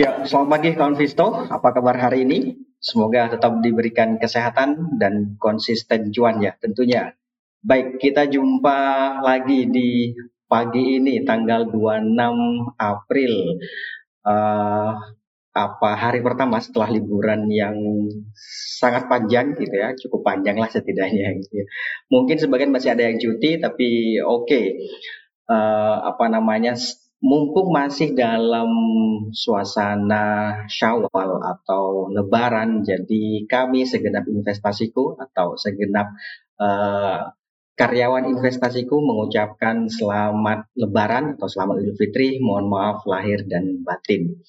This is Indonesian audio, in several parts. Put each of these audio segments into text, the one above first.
Ya, selamat pagi kawan Visto. Apa kabar hari ini? Semoga tetap diberikan kesehatan dan konsisten cuan ya tentunya. Baik, kita jumpa lagi di pagi ini tanggal 26 April. Uh, apa hari pertama setelah liburan yang sangat panjang gitu ya, cukup panjang lah setidaknya gitu ya. Mungkin sebagian masih ada yang cuti tapi oke. Okay. Uh, apa namanya mumpung masih dalam suasana syawal atau lebaran, jadi kami segenap investasiku atau segenap uh, karyawan investasiku mengucapkan selamat lebaran atau selamat idul fitri, mohon maaf lahir dan batin.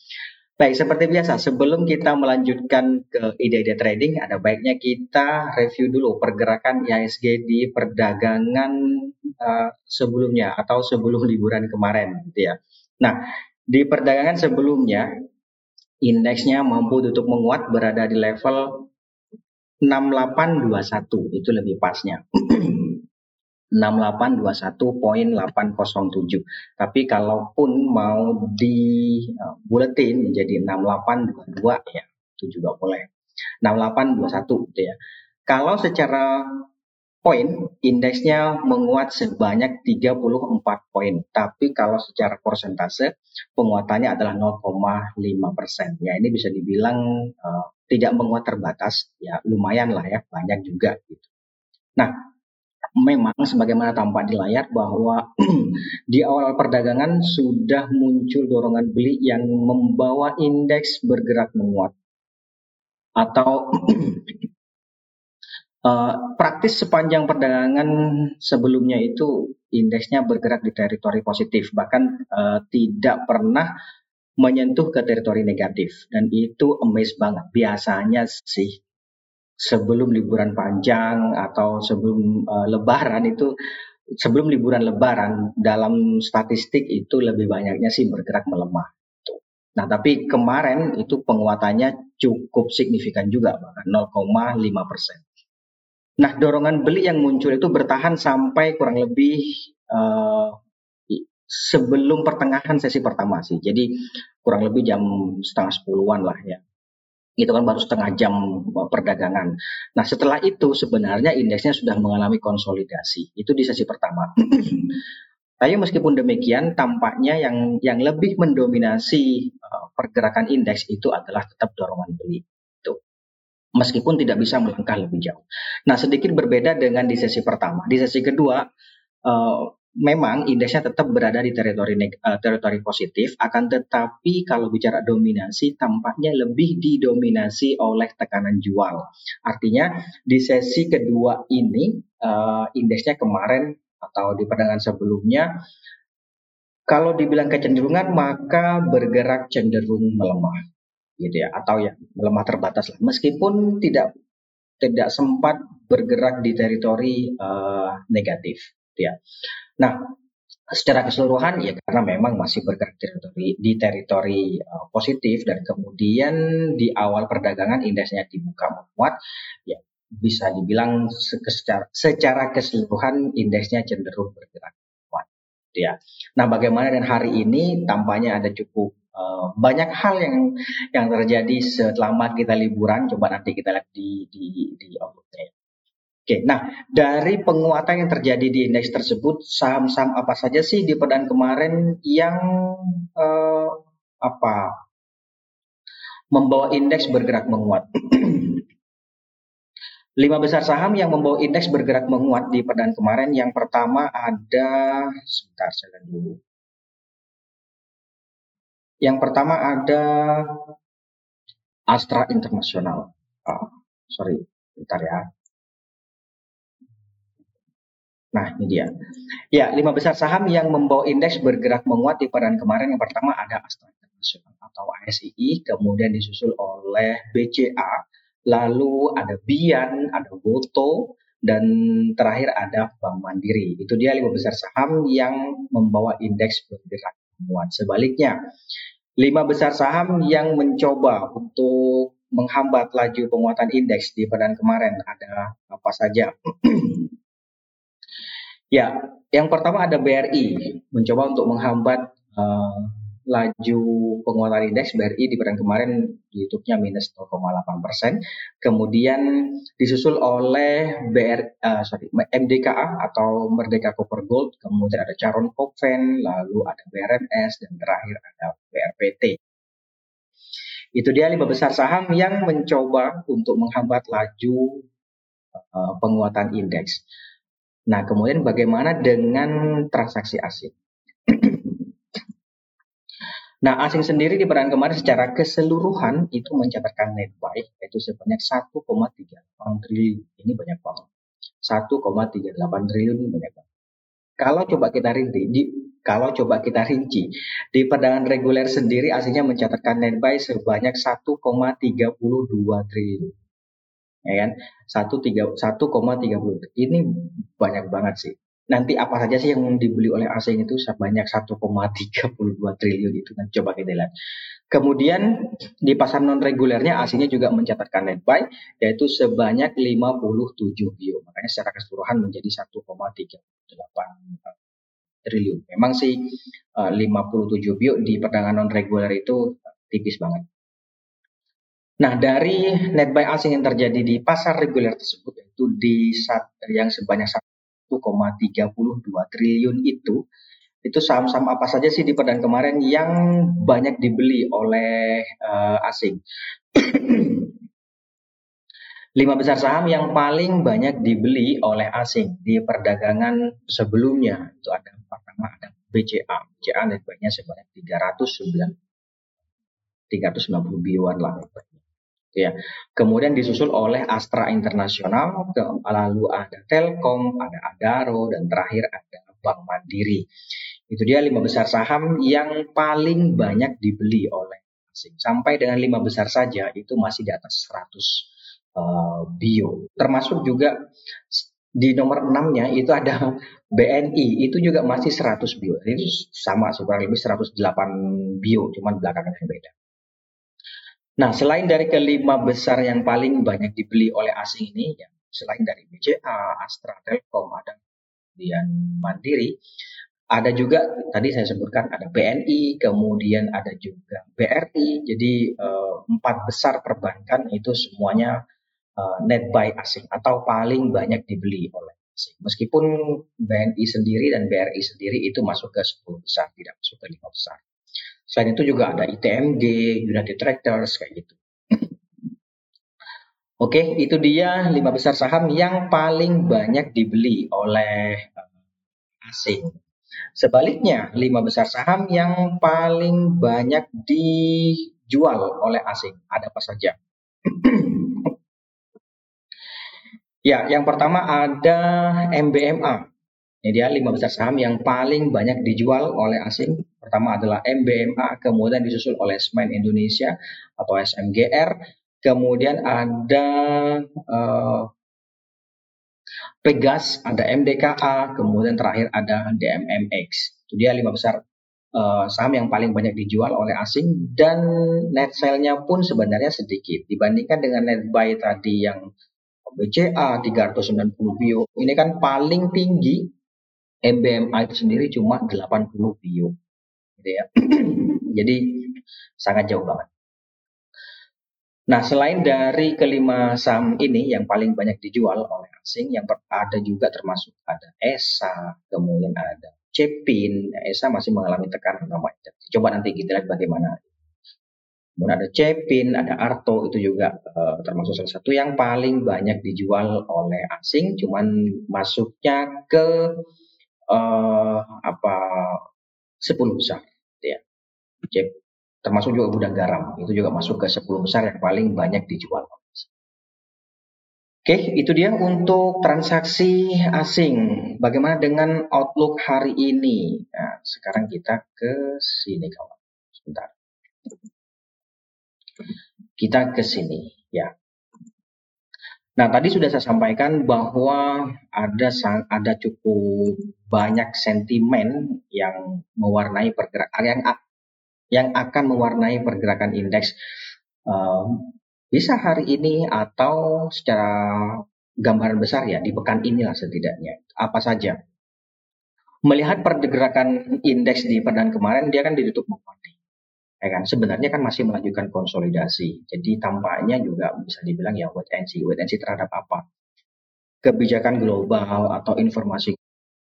Baik, seperti biasa, sebelum kita melanjutkan ke ide-ide trading, ada baiknya kita review dulu pergerakan IHSG di perdagangan uh, sebelumnya atau sebelum liburan kemarin, gitu ya. Nah, di perdagangan sebelumnya, indeksnya mampu untuk menguat berada di level 6821, itu lebih pasnya. 6821.807. Tapi kalaupun mau di uh, buletin menjadi 6822 ya, itu juga boleh. 6821 gitu ya. Kalau secara poin, indeksnya menguat sebanyak 34 poin. Tapi kalau secara persentase, penguatannya adalah 0,5 persen. Ya, ini bisa dibilang uh, tidak menguat terbatas. Ya, lumayan lah ya, banyak juga gitu. Nah, memang sebagaimana tampak di layar bahwa di awal perdagangan sudah muncul dorongan beli yang membawa indeks bergerak menguat. Atau uh, praktis sepanjang perdagangan sebelumnya itu indeksnya bergerak di teritori positif bahkan uh, tidak pernah menyentuh ke teritori negatif. Dan itu amaze banget. Biasanya sih sebelum liburan panjang atau sebelum uh, lebaran itu sebelum liburan lebaran dalam statistik itu lebih banyaknya sih bergerak melemah. Nah, tapi kemarin itu penguatannya cukup signifikan juga, bahkan 0,5 persen. Nah, dorongan beli yang muncul itu bertahan sampai kurang lebih uh, sebelum pertengahan sesi pertama sih. Jadi kurang lebih jam setengah sepuluhan lah ya itu kan baru setengah jam uh, perdagangan. Nah setelah itu sebenarnya indeksnya sudah mengalami konsolidasi. Itu di sesi pertama. Tapi meskipun demikian, tampaknya yang yang lebih mendominasi uh, pergerakan indeks itu adalah tetap dorongan beli. Itu. Meskipun tidak bisa melangkah lebih jauh. Nah sedikit berbeda dengan di sesi pertama. Di sesi kedua, uh, memang indeksnya tetap berada di teritori uh, teritori positif, akan tetapi kalau bicara dominasi tampaknya lebih didominasi oleh tekanan jual. Artinya di sesi kedua ini uh, indeksnya kemarin atau di perdagangan sebelumnya kalau dibilang kecenderungan maka bergerak cenderung melemah gitu ya atau ya melemah terbatas lah meskipun tidak tidak sempat bergerak di teritori uh, negatif ya. Nah, secara keseluruhan ya karena memang masih bergerak teritori, di teritori uh, positif dan kemudian di awal perdagangan indeksnya dibuka menguat ya bisa dibilang secara, secara keseluruhan indeksnya cenderung bergerak kuat ya. Nah, bagaimana dan hari ini tampaknya ada cukup uh, banyak hal yang yang terjadi selama kita liburan coba nanti kita lihat di di di outlooknya Oke, nah dari penguatan yang terjadi di indeks tersebut, saham-saham apa saja sih di perdan kemarin yang uh, apa membawa indeks bergerak menguat? Lima besar saham yang membawa indeks bergerak menguat di perdan kemarin. Yang pertama ada, sebentar saya dulu. Yang pertama ada Astra Internasional. Oh, sorry, bentar ya. Nah, ini dia. Ya, lima besar saham yang membawa indeks bergerak menguat di peran kemarin. Yang pertama ada Astra International atau ASII, kemudian disusul oleh BCA, lalu ada Bian, ada Goto, dan terakhir ada Bank Mandiri. Itu dia lima besar saham yang membawa indeks bergerak menguat. Sebaliknya, lima besar saham yang mencoba untuk menghambat laju penguatan indeks di peran kemarin ada apa saja? Ya, yang pertama ada BRI mencoba untuk menghambat uh, laju penguatan indeks BRI di pekan kemarin ditutupnya minus 0,8 persen. Kemudian disusul oleh BR, uh, sorry, MDKA atau Merdeka Copper Gold, kemudian ada Caron Kopven, lalu ada BRMS, dan terakhir ada BRPT. Itu dia lima besar saham yang mencoba untuk menghambat laju uh, penguatan indeks. Nah, kemudian bagaimana dengan transaksi asing? nah, asing sendiri di pekan kemarin secara keseluruhan itu mencatatkan net buy yaitu sebanyak 1,38 triliun. Ini banyak banget. 1,38 triliun ini banyak banget. Kalau coba kita rinci, di, kalau coba kita rinci, di perdagangan reguler sendiri asingnya mencatatkan net buy sebanyak 1,32 triliun ya kan satu tiga satu koma tiga puluh ini banyak banget sih nanti apa saja sih yang dibeli oleh asing itu sebanyak 1,32 triliun itu kan coba kita lihat. Kemudian di pasar non regulernya asingnya juga mencatatkan net buy yaitu sebanyak 57 bio. Makanya secara keseluruhan menjadi 1,38 triliun. Memang sih 57 eh, bio di perdagangan non reguler itu tipis banget. Nah, dari net buy asing yang terjadi di pasar reguler tersebut yaitu di saat yang sebanyak 1,32 triliun itu itu saham-saham apa saja sih di perdan kemarin yang banyak dibeli oleh uh, asing? Lima besar saham yang paling banyak dibeli oleh asing di perdagangan sebelumnya itu ada pertama ada BCA, BCA net buy-nya sebanyak 309 390 billion lah ya. Kemudian disusul oleh Astra Internasional, lalu ada Telkom, ada Adaro, dan terakhir ada Bank Mandiri. Itu dia lima besar saham yang paling banyak dibeli oleh asing. Sampai dengan lima besar saja itu masih di atas 100 uh, eh, bio. Termasuk juga di nomor enamnya itu ada BNI itu juga masih 100 bio. Ini sama kurang lebih 108 bio, cuman belakangan yang beda. Nah, selain dari kelima besar yang paling banyak dibeli oleh asing ini, ya, selain dari BCA, Astra, Telkom, ada kemudian Mandiri, ada juga tadi saya sebutkan ada BNI, kemudian ada juga BRI. Jadi eh, empat besar perbankan itu semuanya eh, net buy asing atau paling banyak dibeli oleh asing. Meskipun BNI sendiri dan BRI sendiri itu masuk ke 10 besar, tidak masuk ke lima besar. Selain itu juga ada ITMG, United Tractors, kayak gitu. Oke, itu dia lima besar saham yang paling banyak dibeli oleh eh, asing. Sebaliknya, lima besar saham yang paling banyak dijual oleh asing. Ada apa saja? ya, yang pertama ada MBMA. Ini dia lima besar saham yang paling banyak dijual oleh asing. Pertama adalah MBMA, kemudian disusul oleh Semen Indonesia atau SMGR, kemudian ada uh, Pegas, ada MDKA, kemudian terakhir ada DMMX. Itu dia lima besar uh, saham yang paling banyak dijual oleh asing dan net sale-nya pun sebenarnya sedikit dibandingkan dengan net buy tadi yang BCA 390 bio. Ini kan paling tinggi MBMA itu sendiri cuma 80 bio. Gitu ya. Jadi sangat jauh banget. Nah, selain dari kelima saham ini yang paling banyak dijual oleh asing, yang ada juga termasuk ada ESA, kemudian ada Cepin. ESA masih mengalami tekanan namanya. Coba nanti kita lihat bagaimana. Kemudian ada Cepin, ada Arto, itu juga uh, termasuk salah satu yang paling banyak dijual oleh asing, cuman masuknya ke uh, apa 10 besar ya. Cek termasuk juga gudang garam itu juga masuk ke 10 besar yang paling banyak dijual. Oke, itu dia untuk transaksi asing. Bagaimana dengan outlook hari ini? Nah, sekarang kita ke sini kawan. Sebentar. Kita ke sini, ya. Nah, tadi sudah saya sampaikan bahwa ada ada cukup banyak sentimen yang mewarnai pergerakan yang yang akan mewarnai pergerakan indeks um, bisa hari ini atau secara gambaran besar ya di pekan inilah setidaknya. Apa saja? Melihat pergerakan indeks di perdan kemarin dia kan ditutup ya kan sebenarnya kan masih melanjutkan konsolidasi. Jadi tampaknya juga bisa dibilang ya wait and see, wait and see terhadap apa? Kebijakan global atau informasi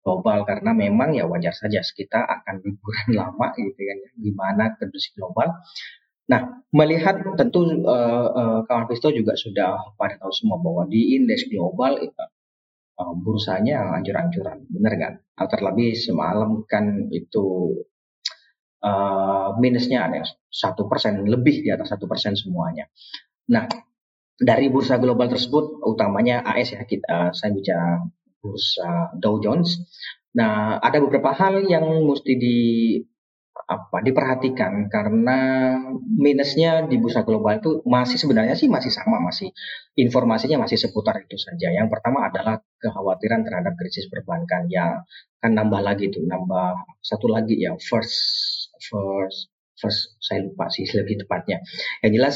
global karena memang ya wajar saja kita akan liburan lama gitu kan ya gimana kondisi global. Nah, melihat tentu uh, uh, kawan Pisto juga sudah pada tahu semua bahwa di indeks global uh, bursanya ancur-ancuran, benar kan? Terlebih semalam kan itu uh, minusnya ada satu persen lebih di atas satu persen semuanya. Nah dari bursa global tersebut utamanya AS ya kita saya bicara bursa Dow Jones. Nah ada beberapa hal yang mesti di apa diperhatikan karena minusnya di bursa global itu masih sebenarnya sih masih sama masih informasinya masih seputar itu saja. Yang pertama adalah kekhawatiran terhadap krisis perbankan yang akan nambah lagi itu nambah satu lagi ya first first first saya lupa sih lebih tepatnya. Yang jelas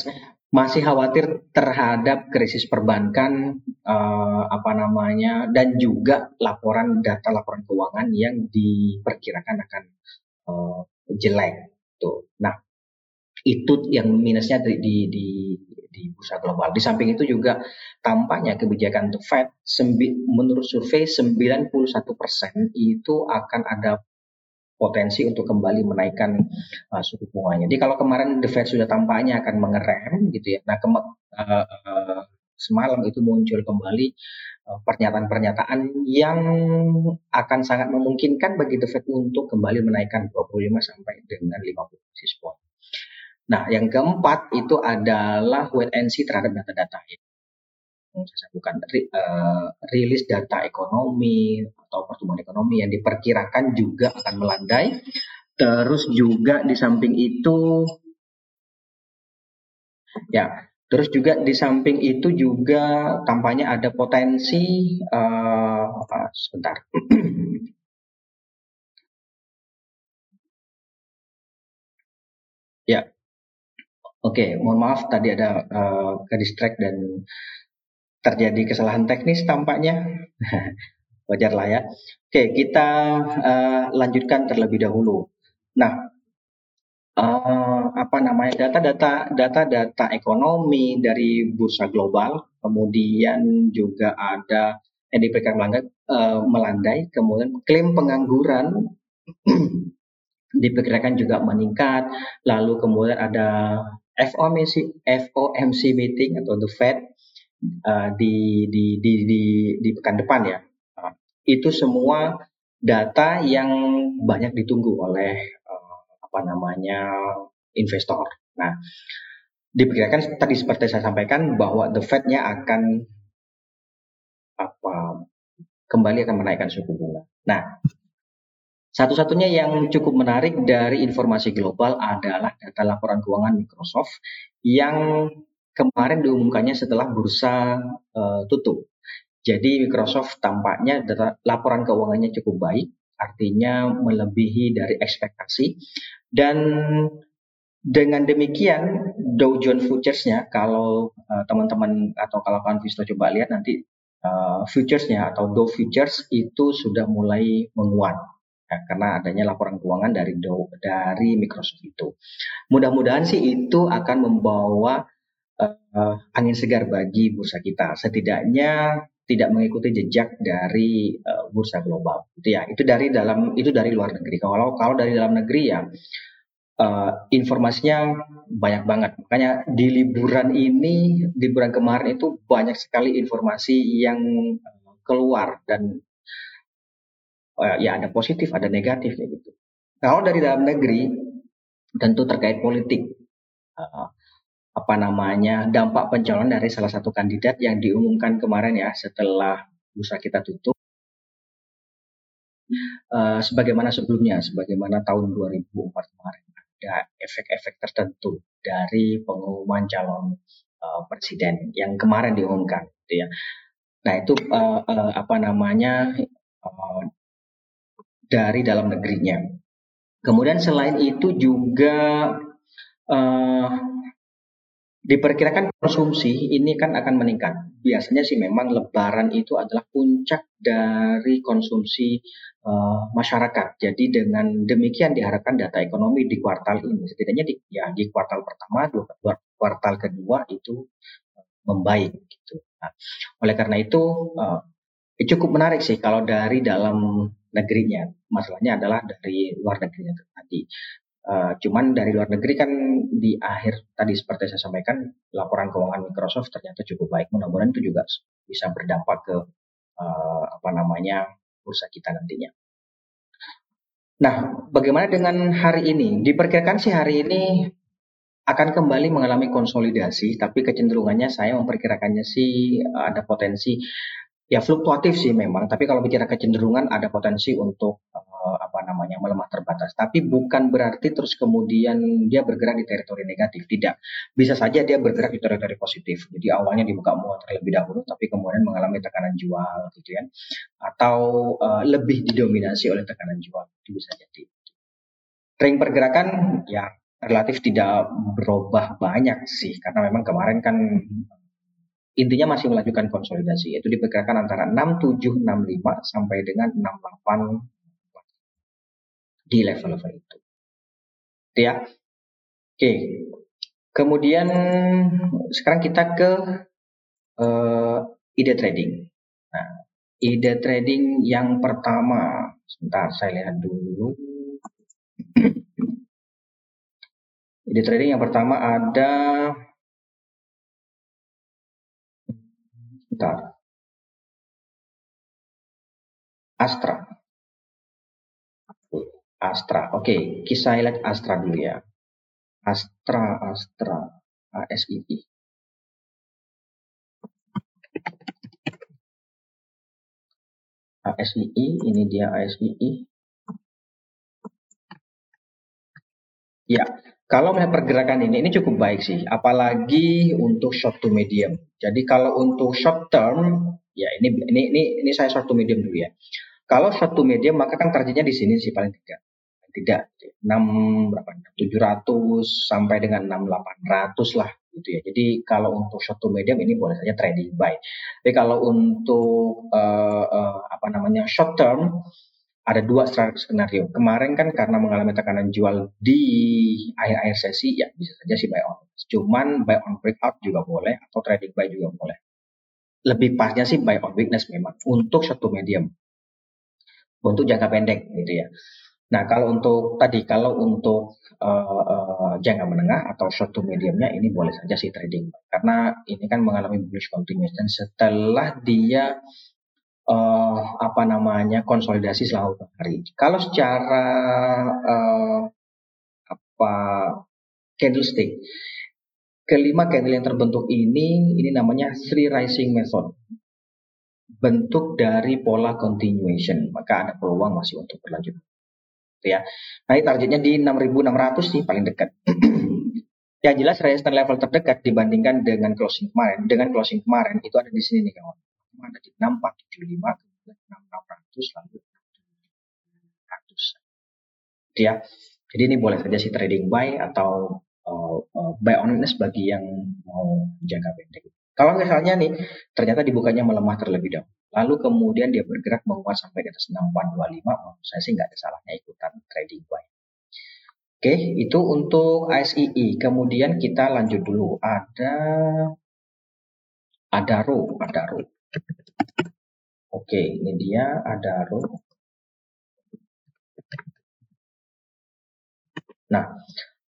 masih khawatir terhadap krisis perbankan uh, apa namanya dan juga laporan data laporan keuangan yang diperkirakan akan uh, jelek tuh. Nah, itu yang minusnya di, di, di, di bursa global. Di samping itu juga tampaknya kebijakan The Fed menurut survei 91% itu akan ada potensi untuk kembali menaikkan uh, suku bunganya. Jadi kalau kemarin The Fed sudah tampaknya akan mengerem gitu ya. Nah, uh, uh, semalam itu muncul kembali uh, pernyataan-pernyataan yang akan sangat memungkinkan bagi The Fed untuk kembali menaikkan 25 sampai dengan 50 basis point. Nah, yang keempat itu adalah wait and see terhadap data-data ya saya bukan uh, rilis data ekonomi atau pertumbuhan ekonomi yang diperkirakan juga akan melandai. Terus juga di samping itu ya, terus juga di samping itu juga tampaknya ada potensi uh, apa, sebentar. ya. Oke, okay, mohon maaf tadi ada uh, ke distract dan terjadi kesalahan teknis tampaknya. Wajar lah ya. Oke, kita uh, lanjutkan terlebih dahulu. Nah, uh, apa namanya data-data data-data ekonomi dari bursa global, kemudian juga ada diperkirakan melandai, uh, melandai, kemudian klaim pengangguran diperkirakan juga meningkat, lalu kemudian ada FOMC, FOMC meeting atau the Fed uh, di, di, di, di, di pekan depan ya. Uh, itu semua data yang banyak ditunggu oleh uh, apa namanya investor. Nah, diperkirakan tadi seperti saya sampaikan bahwa the Fed-nya akan apa kembali akan menaikkan suku bunga. Nah, satu-satunya yang cukup menarik dari informasi global adalah data laporan keuangan Microsoft yang kemarin diumumkannya setelah bursa uh, tutup. Jadi Microsoft tampaknya data, laporan keuangannya cukup baik, artinya melebihi dari ekspektasi. Dan dengan demikian Dow Jones Futures-nya kalau uh, teman-teman atau kalau kalian Visto coba lihat nanti uh, futures-nya atau Dow Futures itu sudah mulai menguat ya, karena adanya laporan keuangan dari Dow dari Microsoft itu. Mudah-mudahan sih itu akan membawa uh, angin segar bagi bursa kita. Setidaknya tidak mengikuti jejak dari uh, bursa global. Itu ya, itu dari dalam itu dari luar negeri. Kalau kalau dari dalam negeri ya uh, informasinya banyak banget. Makanya di liburan ini, liburan kemarin itu banyak sekali informasi yang keluar dan ya ada positif, ada negatif kayak gitu. Kalau dari dalam negeri tentu terkait politik. Uh, apa namanya dampak pencalonan dari salah satu kandidat yang diumumkan kemarin ya setelah bursa kita tutup. Uh, sebagaimana sebelumnya, sebagaimana tahun 2004 kemarin ada efek-efek tertentu dari pengumuman calon uh, presiden yang kemarin diumumkan, gitu ya. Nah itu uh, uh, apa namanya dari dalam negerinya. Kemudian selain itu juga uh, Diperkirakan konsumsi ini kan akan meningkat. Biasanya sih memang Lebaran itu adalah puncak dari konsumsi uh, masyarakat. Jadi dengan demikian diharapkan data ekonomi di kuartal ini, setidaknya di, ya di kuartal pertama, dua, kuartal kedua itu uh, membaik. Gitu. Nah, oleh karena itu uh, cukup menarik sih kalau dari dalam negerinya. Masalahnya adalah dari luar negerinya tadi. Uh, cuman dari luar negeri kan di akhir tadi seperti saya sampaikan laporan keuangan Microsoft ternyata cukup baik. Mudah-mudahan itu juga bisa berdampak ke uh, apa namanya bursa kita nantinya. Nah, bagaimana dengan hari ini? Diperkirakan sih hari ini akan kembali mengalami konsolidasi, tapi kecenderungannya saya memperkirakannya sih ada potensi ya fluktuatif sih memang, tapi kalau bicara kecenderungan ada potensi untuk uh, apa namanya melemah terbatas. Tapi bukan berarti terus kemudian dia bergerak di teritori negatif, tidak. Bisa saja dia bergerak di teritori positif. Jadi awalnya dibuka muat terlebih dahulu, tapi kemudian mengalami tekanan jual, gitu ya, atau uh, lebih didominasi oleh tekanan jual, itu bisa jadi. Ring pergerakan ya relatif tidak berubah banyak sih, karena memang kemarin kan intinya masih melakukan konsolidasi yaitu diperkirakan antara 6765 sampai dengan 68 di level-level itu. Itu ya. Oke. Kemudian sekarang kita ke uh, ide trading. Nah, ide trading yang pertama, sebentar saya lihat dulu. ide trading yang pertama ada Bentar. Astra. Astra. Oke, okay. kisah highlight Astra dulu ya. Astra, Astra, ASII. ASII, ini dia ASII. Ya, kalau melihat pergerakan ini, ini cukup baik sih, apalagi untuk short to medium. Jadi kalau untuk short term, ya ini ini ini, ini saya short to medium dulu ya. Kalau short to medium maka kan targetnya di sini sih paling tidak tidak 6 berapa 700 sampai dengan 6800 lah gitu ya. Jadi kalau untuk short to medium ini boleh saja trading buy. Tapi kalau untuk uh, uh, apa namanya short term ada dua skenario. Kemarin kan karena mengalami tekanan jual di akhir-akhir sesi, ya bisa saja sih buy on. Cuman buy on breakout juga boleh, atau trading buy juga boleh. Lebih pasnya sih buy on weakness memang, untuk satu medium. Untuk jangka pendek gitu ya. Nah kalau untuk tadi, kalau untuk uh, uh, jangka menengah atau short to mediumnya ini boleh saja sih trading. Karena ini kan mengalami bullish continuation setelah dia uh, apa namanya konsolidasi selama hari. Kalau secara uh, apa candlestick kelima candle yang terbentuk ini ini namanya three rising method. Bentuk dari pola continuation. Maka ada peluang masih untuk berlanjut. Ya. Nah ini targetnya di 6600 sih paling dekat. Yang jelas resistance level terdekat dibandingkan dengan closing kemarin. Dengan closing kemarin itu ada di sini nih kawan ada di 6475 kemudian 6600 lalu 600 ya jadi ini boleh saja si trading buy atau uh, buy on bagi yang mau jaga pendek kalau misalnya nih ternyata dibukanya melemah terlebih dahulu lalu kemudian dia bergerak menguat sampai di atas 6425 oh, saya sih nggak ada salahnya ikutan trading buy Oke, itu untuk ASII. Kemudian kita lanjut dulu. Ada Adaro, Adaro. Oke, ini dia ada row. Nah,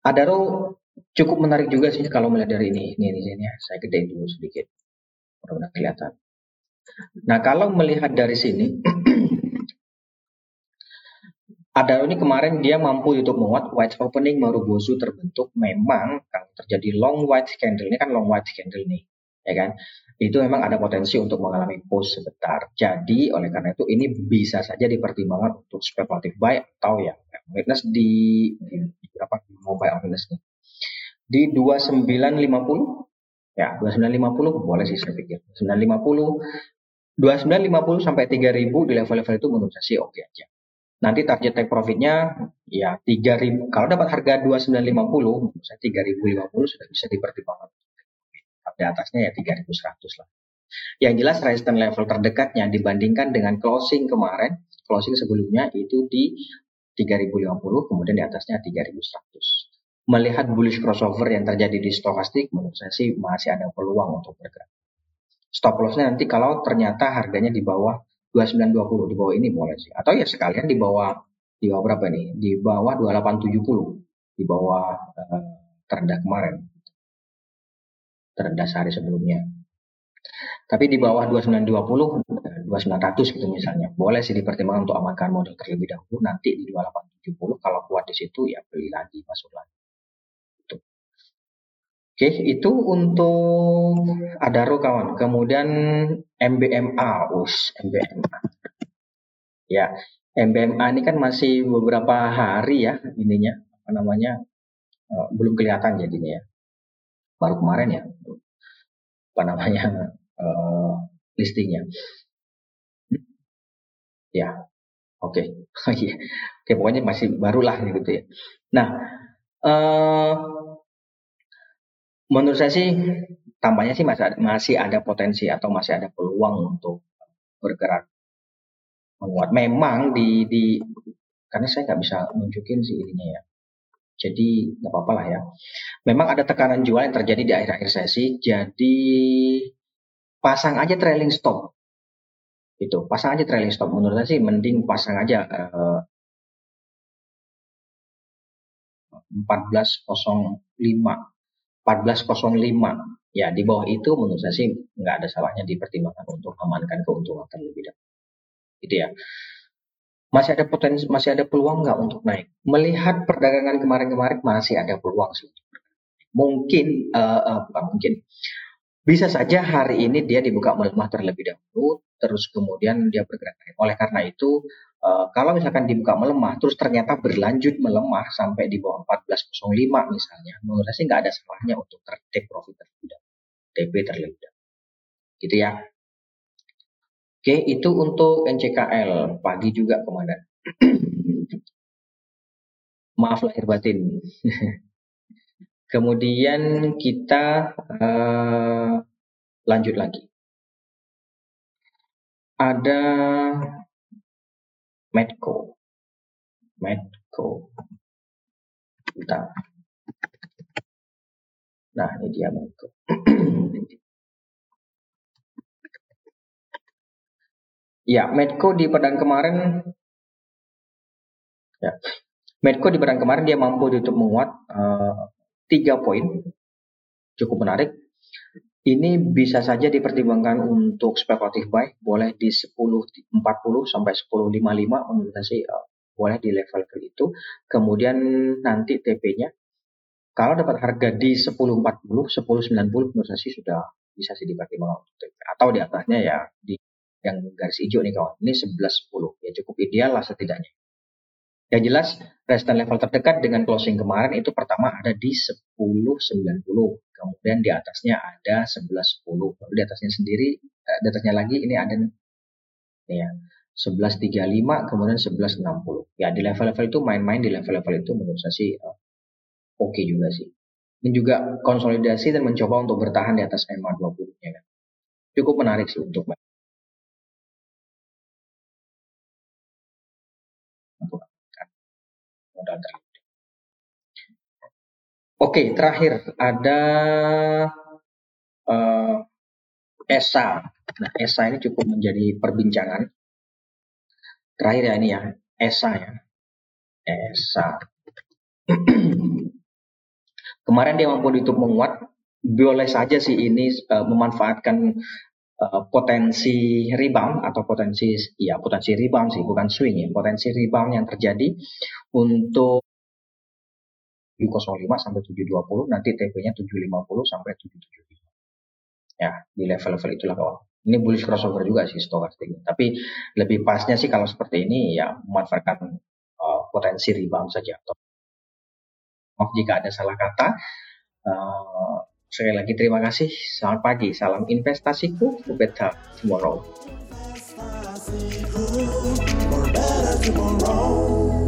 ada row cukup menarik juga sih kalau melihat dari ini. Ini, ini, ini ya. Saya gedein dulu sedikit. Mudah-mudahan kelihatan. Nah, kalau melihat dari sini, ada ini kemarin dia mampu untuk menguat white opening Marubozu terbentuk memang kalau terjadi long white candle ini kan long white candle nih ya kan itu memang ada potensi untuk mengalami push sebentar. Jadi oleh karena itu ini bisa saja dipertimbangkan untuk speculative buy atau ya weakness di, di, di berapa mobile weakness nih di 2950 ya 2950 boleh sih saya pikir 2950 2950 sampai 3000 di level-level itu menurut saya sih oke okay aja. Nanti target take profitnya ya 3000 kalau dapat harga 2950 saya 3050 sudah bisa dipertimbangkan di atasnya ya 3100 lah. Yang jelas resistance level terdekatnya dibandingkan dengan closing kemarin, closing sebelumnya itu di 3050 kemudian di atasnya 3100. Melihat bullish crossover yang terjadi di stokastik menurut saya sih masih ada peluang untuk bergerak. Stop lossnya nanti kalau ternyata harganya di bawah 2920 di bawah ini boleh sih. Atau ya sekalian di bawah di bawah berapa nih? Di bawah 2870 di bawah uh, terendah kemarin. Terendah sehari sebelumnya. Tapi di bawah 2920, 2900 gitu misalnya. Boleh sih dipertimbangkan untuk amankan modal terlebih dahulu. Nanti di 2870 kalau kuat di situ ya beli lagi, masuk lagi. Itu. Oke, itu untuk Adaro kawan. Kemudian MBMA, us MBMA. Ya, MBMA ini kan masih beberapa hari ya ininya apa namanya uh, belum kelihatan jadinya ya. Baru kemarin ya apa namanya uh, listingnya. Ya, oke, okay. Oh, iya. oke pokoknya masih barulah gitu ya. Nah, uh, menurut saya sih tampaknya sih masih ada, masih ada potensi atau masih ada peluang untuk bergerak menguat. Memang di di karena saya nggak bisa nunjukin sih ininya ya. Jadi nggak apa-apa lah ya. Memang ada tekanan jual yang terjadi di akhir-akhir sesi. Jadi pasang aja trailing stop. Itu pasang aja trailing stop. Menurut saya sih mending pasang aja uh, 1405 1405 ya di bawah itu menurut saya sih nggak ada salahnya dipertimbangkan untuk amankan keuntungan terlebih dahulu. Gitu ya masih ada potensi masih ada peluang nggak untuk naik melihat perdagangan kemarin-kemarin masih ada peluang sih mungkin uh, uh, bukan mungkin bisa saja hari ini dia dibuka melemah terlebih dahulu, terus kemudian dia bergerak naik. Oleh karena itu, uh, kalau misalkan dibuka melemah, terus ternyata berlanjut melemah sampai di bawah 14.05 misalnya, menurut saya nggak ada salahnya untuk take profit terlebih dahulu, TP terlebih dahulu. Gitu ya. Oke, itu untuk NCKL. Pagi juga komandan. Maaf lahir batin. Kemudian kita uh, lanjut lagi. Ada Medco. Medco. Kita. Nah, ini dia Medco. ya, Medco di pedang kemarin ya. Medco di pedang kemarin dia mampu ditutup menguat uh, tiga poin cukup menarik. Ini bisa saja dipertimbangkan untuk spekulatif buy, boleh di 10.40 sampai 10.55 menurut saya uh, boleh di level ke itu. Kemudian nanti TP-nya kalau dapat harga di 10.40, 10.90 menurut saya sudah bisa sih dipertimbangkan untuk TP. Atau di atasnya ya di yang garis hijau nih kawan. Ini 11.10 ya cukup ideal lah setidaknya. Yang jelas resistance level terdekat dengan closing kemarin itu pertama ada di 10.90. Kemudian di atasnya ada 11.10. Lalu di atasnya sendiri, eh, di atasnya lagi ini ada nih ya 11.35 kemudian 11.60. Ya di level-level itu main-main di level-level itu menurut saya sih uh, oke okay juga sih. Ini juga konsolidasi dan mencoba untuk bertahan di atas EMA 20 ya kan. Cukup menarik sih untuk Oke, terakhir ada uh, ESA. Nah, ESA ini cukup menjadi perbincangan. Terakhir ya ini ya, ESA ya. ESA. Kemarin dia mampu ditutup menguat, boleh saja sih ini uh, memanfaatkan uh, potensi rebound atau potensi ya potensi rebound sih bukan swing ya potensi rebound yang terjadi untuk 705 sampai 720 nanti TP-nya 750 sampai 775 ya di level-level itulah kawan ini bullish crossover juga sih stokastik tapi lebih pasnya sih kalau seperti ini ya memanfaatkan uh, potensi rebound saja. Atau maaf jika ada salah kata uh, Sekali lagi terima kasih. Selamat pagi. Salam investasiku. Tomorrow. tomorrow.